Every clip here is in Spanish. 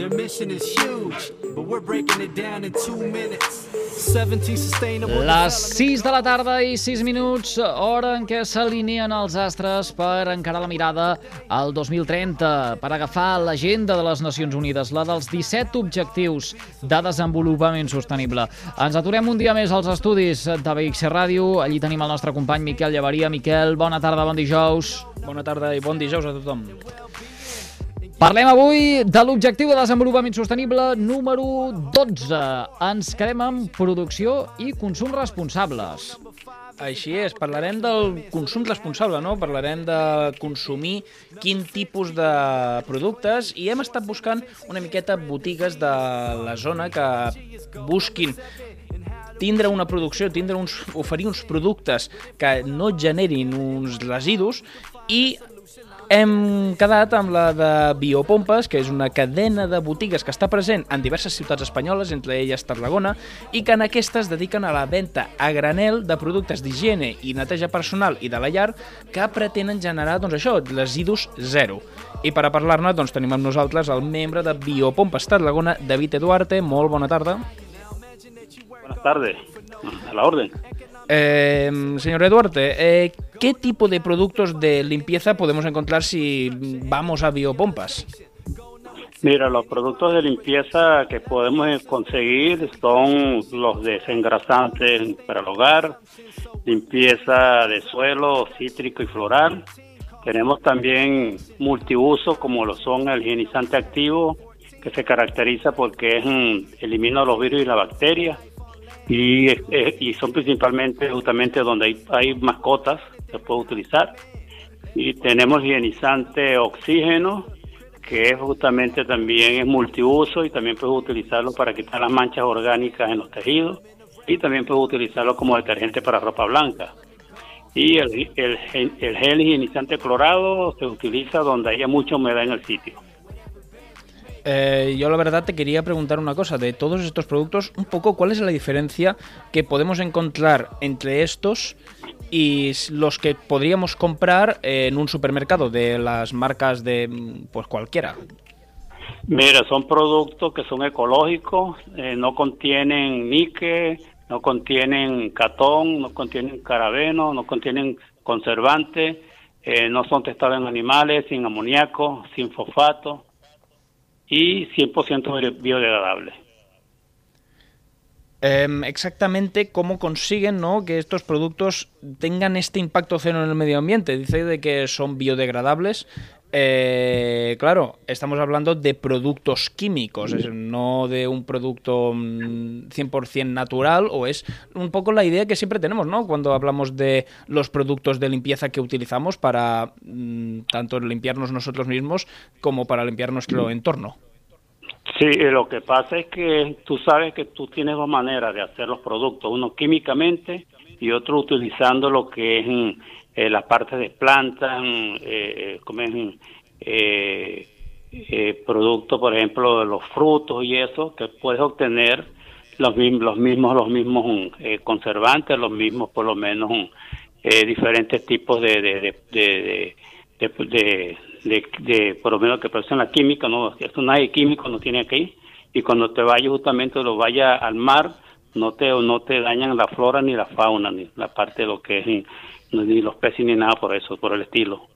Their mission is huge, but we're breaking it down in two minutes. 17 sustainable Les 6 de la tarda i 6 minuts, hora en què s'alineen els astres per encarar la mirada al 2030, per agafar l'agenda de les Nacions Unides, la dels 17 objectius de desenvolupament sostenible. Ens aturem un dia més als estudis de BXC Ràdio. Allí tenim el nostre company Miquel Llevaria. Miquel, bona tarda, bon dijous. Bona tarda i bon dijous a tothom. Parlem avui de l'objectiu de desenvolupament sostenible número 12. Ens quedem amb producció i consum responsables. Així és, parlarem del consum responsable, no? Parlarem de consumir quin tipus de productes i hem estat buscant una miqueta botigues de la zona que busquin tindre una producció, tindre uns, oferir uns productes que no generin uns residus i hem quedat amb la de Biopompes, que és una cadena de botigues que està present en diverses ciutats espanyoles, entre elles Tarragona, i que en aquestes dediquen a la venda a granel de productes d'higiene i neteja personal i de la llar que pretenen generar, doncs això, residus zero. I per a parlar-ne, doncs tenim amb nosaltres el membre de Biopompes Tarragona, David Eduarte. Molt bona tarda. Buenas tardes, a la orden. Eh, señor Eduarte, eh, ¿qué tipo de productos de limpieza podemos encontrar si vamos a Biopompas? Mira, los productos de limpieza que podemos conseguir son los desengrasantes para el hogar, limpieza de suelo, cítrico y floral. Tenemos también multiuso como lo son el higienizante activo, que se caracteriza porque es, elimina los virus y las bacterias y, eh, y son principalmente justamente donde hay, hay mascotas se puede utilizar y tenemos higienizante oxígeno que es justamente también es multiuso y también puedes utilizarlo para quitar las manchas orgánicas en los tejidos y también puedes utilizarlo como detergente para ropa blanca. Y el, el, el gel higienizante clorado se utiliza donde haya mucha humedad en el sitio. Eh, yo la verdad te quería preguntar una cosa, de todos estos productos, un poco cuál es la diferencia que podemos encontrar entre estos y los que podríamos comprar en un supermercado de las marcas de pues cualquiera. Mira, son productos que son ecológicos, eh, no contienen níquel, no contienen catón, no contienen carabeno, no contienen conservantes, eh, no son testados en animales, sin amoníaco, sin fosfato y 100% biodegradable. Eh, exactamente cómo consiguen ¿no? que estos productos tengan este impacto cero en el medio ambiente. Dice de que son biodegradables. Eh, claro, estamos hablando de productos químicos, es, no de un producto 100% natural, o es un poco la idea que siempre tenemos, ¿no? Cuando hablamos de los productos de limpieza que utilizamos para mm, tanto limpiarnos nosotros mismos como para limpiar nuestro entorno. Sí, eh, lo que pasa es que tú sabes que tú tienes dos maneras de hacer los productos, uno químicamente y otro utilizando lo que es mm, eh, la parte de plantas, eh, es, mm, eh, eh, productos, por ejemplo, de los frutos y eso, que puedes obtener los, mismos, los mismos, los mismos eh, conservantes, los mismos, por lo menos, eh, diferentes tipos de, de, de, de de, de, por lo menos que producen la química, no, esto nadie químico no tiene aquí, y cuando te vayas justamente lo vaya al mar, no te, no te dañan la flora ni la fauna, ni la parte de lo que es, ni, los peces ni nada por eso, por el estilo.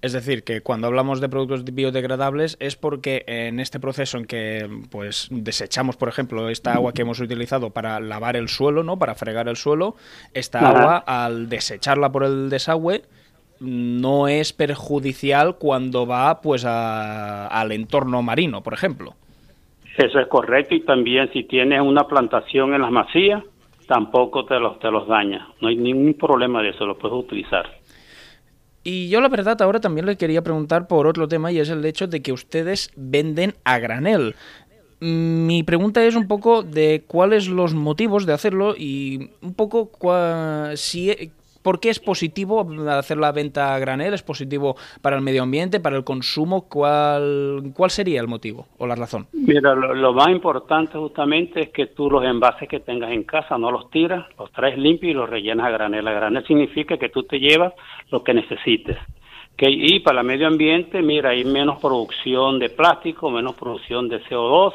Es decir, que cuando hablamos de productos biodegradables es porque en este proceso en que pues desechamos, por ejemplo, esta agua que hemos utilizado para lavar el suelo, ¿no? Para fregar el suelo, esta Ajá. agua al desecharla por el desagüe no es perjudicial cuando va pues a, al entorno marino, por ejemplo. Eso es correcto y también si tienes una plantación en las masías, tampoco te los, te los daña. No hay ningún problema de eso, lo puedes utilizar. Y yo la verdad ahora también le quería preguntar por otro tema y es el hecho de que ustedes venden a granel. Mi pregunta es un poco de cuáles los motivos de hacerlo y un poco si ¿Por qué es positivo hacer la venta a granel? ¿Es positivo para el medio ambiente, para el consumo? ¿Cuál, cuál sería el motivo o la razón? Mira, lo, más importante justamente es que tú los envases que tengas en casa no los tiras, los traes limpios y los rellenas a granel. A granel significa que tú te llevas lo que necesites. Y para el medio ambiente, mira, hay menos producción de plástico, menos producción de CO2,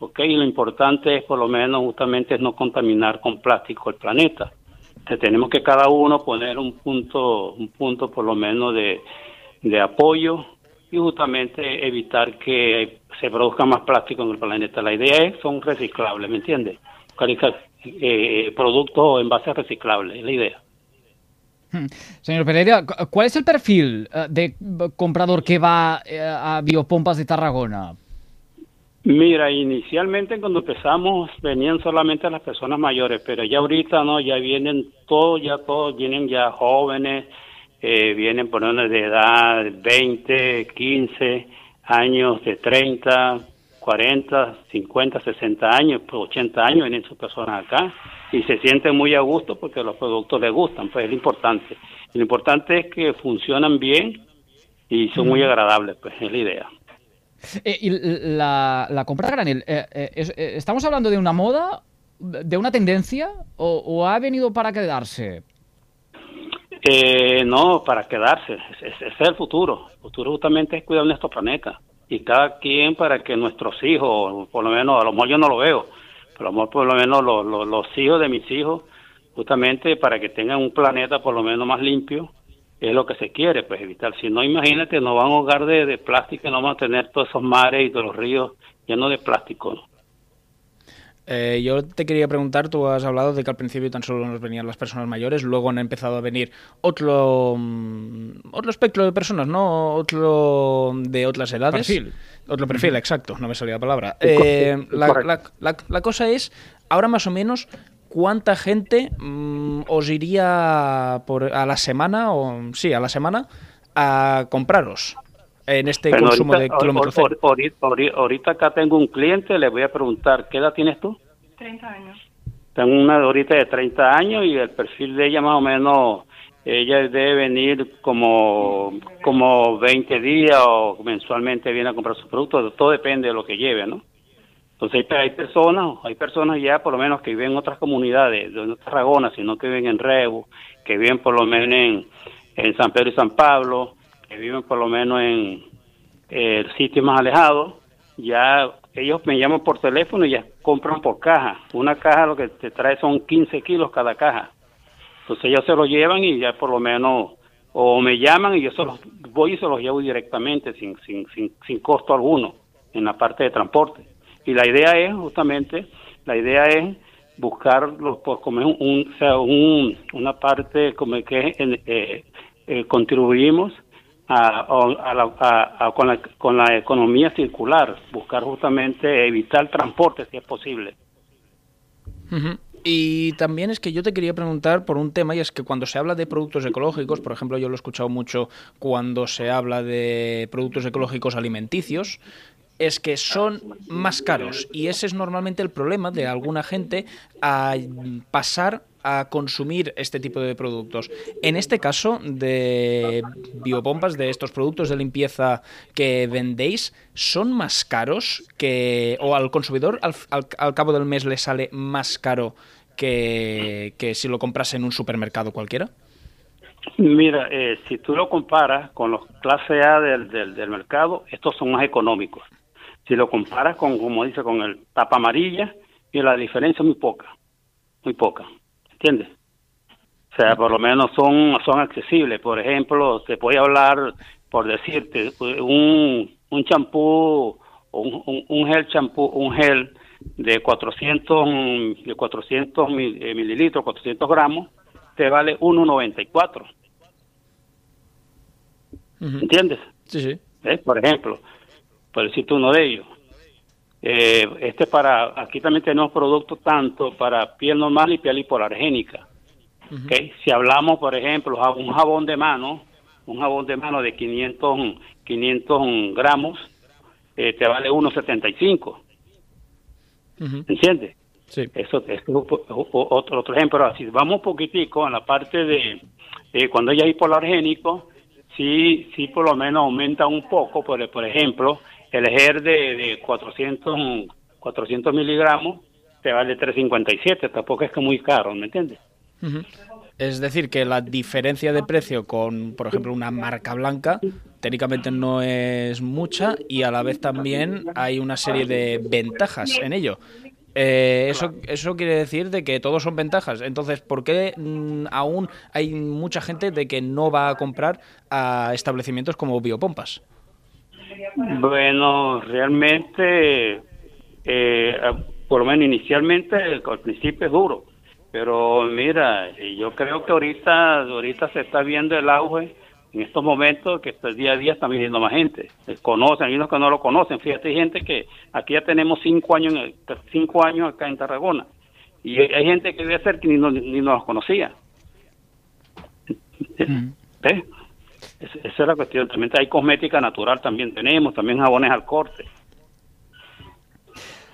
¿ok? Y lo importante es por lo menos justamente es no contaminar con plástico el planeta tenemos que cada uno poner un punto, un punto por lo menos de, apoyo y justamente evitar que se produzca más plástico en el planeta. La idea es son reciclables, ¿me entiendes? Eh, productos en base reciclables, es la idea. Hmm. Señor Pereira, ¿cuál es el perfil eh, de comprador que va eh, a Biopompas de Tarragona? Mira, inicialmente cuando empezamos venían solamente las personas mayores, pero ya ahorita no, ya vienen todos, ya todos vienen ya jóvenes, eh, vienen por una de edad 20, 15 años, de 30, 40, 50, 60 años, 80 pues años vienen sus personas acá y se sienten muy a gusto porque los productos les gustan, pues es lo importante. Lo importante es que funcionan bien y son muy agradables, pues es la idea. Eh, y la, compra granel, eh, eh, ¿estamos hablando de una moda, de una tendencia o, ha venido para quedarse? no, para quedarse. Es el futuro. El futuro justamente es cuidar nuestro planeta. Y cada quien para que nuestros hijos, por lo menos, a lo mejor yo no lo veo, pero a lo mejor por lo menos los hijos de mis hijos, justamente para que tengan un planeta por lo menos más limpio, es lo que se quiere, pues evitar. Si no, imagínate, nos van a ahogar de, de plástico y no vamos a tener todos esos mares y todos los ríos llenos de plástico. Eh, yo te quería preguntar, tú has hablado de que al principio tan solo nos venían las personas mayores, luego han empezado a venir otro mm, otro espectro de personas, ¿no? Otro de otras edades. Perfil. Otro perfil, exacto, no me salía la palabra. Eh, la, la, cosa es, ahora más o menos, ¿cuánta gente mm, os iría por, a la semana, o sí, a la semana, a compraros en este consumo de kilómetros Ahorita, acá tengo un cliente, le voy a preguntar, ¿qué edad tienes tú? 30 años. Tengo una ahorita de 30 años y el perfil de ella más o menos, ella debe venir como, como 20 días o mensualmente viene a comprar sus productos, todo depende de lo que lleve, ¿no? Entonces hay, personas, hay personas ya por lo menos que viven en otras comunidades, no en Tarragona, sino que viven en Rebu, que viven por lo menos en, San Pedro y San Pablo, que viven por lo menos en eh, sitio más alejado, ya ellos me llaman por teléfono y ya compran por caja. Una caja lo que te trae son 15 kilos cada caja. Entonces ellos se lo llevan y ya por lo menos, o me llaman y yo se los voy y se los llevo directamente sin, sin, sin, sin costo alguno en la parte de transporte. Y la idea es justamente, la idea es buscarlo pues, como un, sea, un, una parte como que eh, eh, contribuimos a, a, con, la, con la economía circular, buscar justamente evitar transporte si es posible. Y también es que yo te quería preguntar por un tema, y es que cuando se habla de productos ecológicos, por ejemplo, yo lo he escuchado mucho cuando se habla de productos ecológicos alimenticios, es que son más caros y ese es normalmente el problema de alguna gente a pasar a consumir este tipo de productos. En este caso de biopompas, de estos productos de limpieza que vendéis, ¿son más caros que, o al consumidor al, cabo del mes le sale más caro que, si lo compras en un supermercado cualquiera? Mira, eh, si tú lo comparas con los clase A del, del mercado, estos son más económicos. Si lo comparas con, como dice, con el tapa amarilla, y la diferencia es muy poca, muy poca, ¿entiendes? O sea, por lo menos son, son accesibles. Por ejemplo, se puede hablar, por decirte, un, un champú, un, un gel champú, un gel de 400, de 400 eh, mililitros, 400 gramos, te vale 1,94. ¿Entiendes? Sí, sí. ¿Eh? Por ejemplo, por decirte uno de ellos. Eh, este para, aquí también tenemos productos tanto para piel normal y piel hipoalergénica. Si hablamos, por ejemplo, un jabón de mano, un jabón de mano de 500, 500 gramos, eh, te vale 1,75. ¿Entiendes? Sí. Eso, es otro, otro ejemplo. Así vamos un poquitico en la parte de, cuando hay hipoalergénico, sí, sí por lo menos aumenta un poco, por, por ejemplo, el EGER de, de 400, 400 miligramos te vale 357, tampoco es que muy caro, ¿me entiendes? Es decir, que la diferencia de precio con, por ejemplo, una marca blanca, técnicamente no es mucha y a la vez también hay una serie de ventajas en ello. Eh, eso, eso quiere decir de que todos son ventajas. Entonces, ¿por qué mm, aún hay mucha gente de que no va a comprar a establecimientos como Biopompas? Bueno, realmente, eh, por lo menos inicialmente, al principio es duro pero mira, yo creo que ahorita, ahorita se está viendo el auge en estos momentos que el día a día están viniendo más gente. Conocen, hay unos que no lo conocen. Fíjate, hay gente que aquí ya tenemos cinco años, cinco años acá en Tarragona. Y hay gente que debe ser que ni, no, ni nos conocía. Mm. ¿Ves? Esa es la cuestión. También hay cosmética natural, también tenemos, también jabones al corte.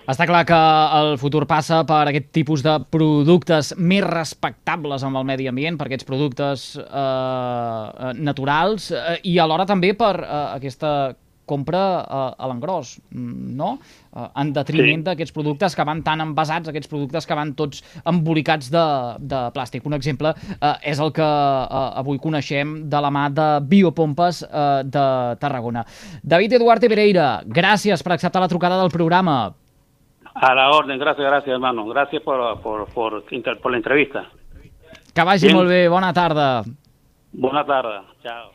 Està clar que el futur passa per aquest tipus de productes més respectables amb el medi ambient, per aquests productes eh, eh naturals eh, i alhora també per eh, aquesta compra eh, a l'engròs, no? Eh, en detriment sí. d'aquests productes que van tan envasats, aquests productes que van tots embolicats de, de plàstic. Un exemple eh, és el que eh, avui coneixem de la mà de Biopompes eh, de Tarragona. David Eduardo Pereira, gràcies per acceptar la trucada del programa. A la orden, gracias, gracias, hermano. Gracias por, por, por, por la entrevista. Que vagi Bien. molt bé, bona tarda. Bona tarda, ciao.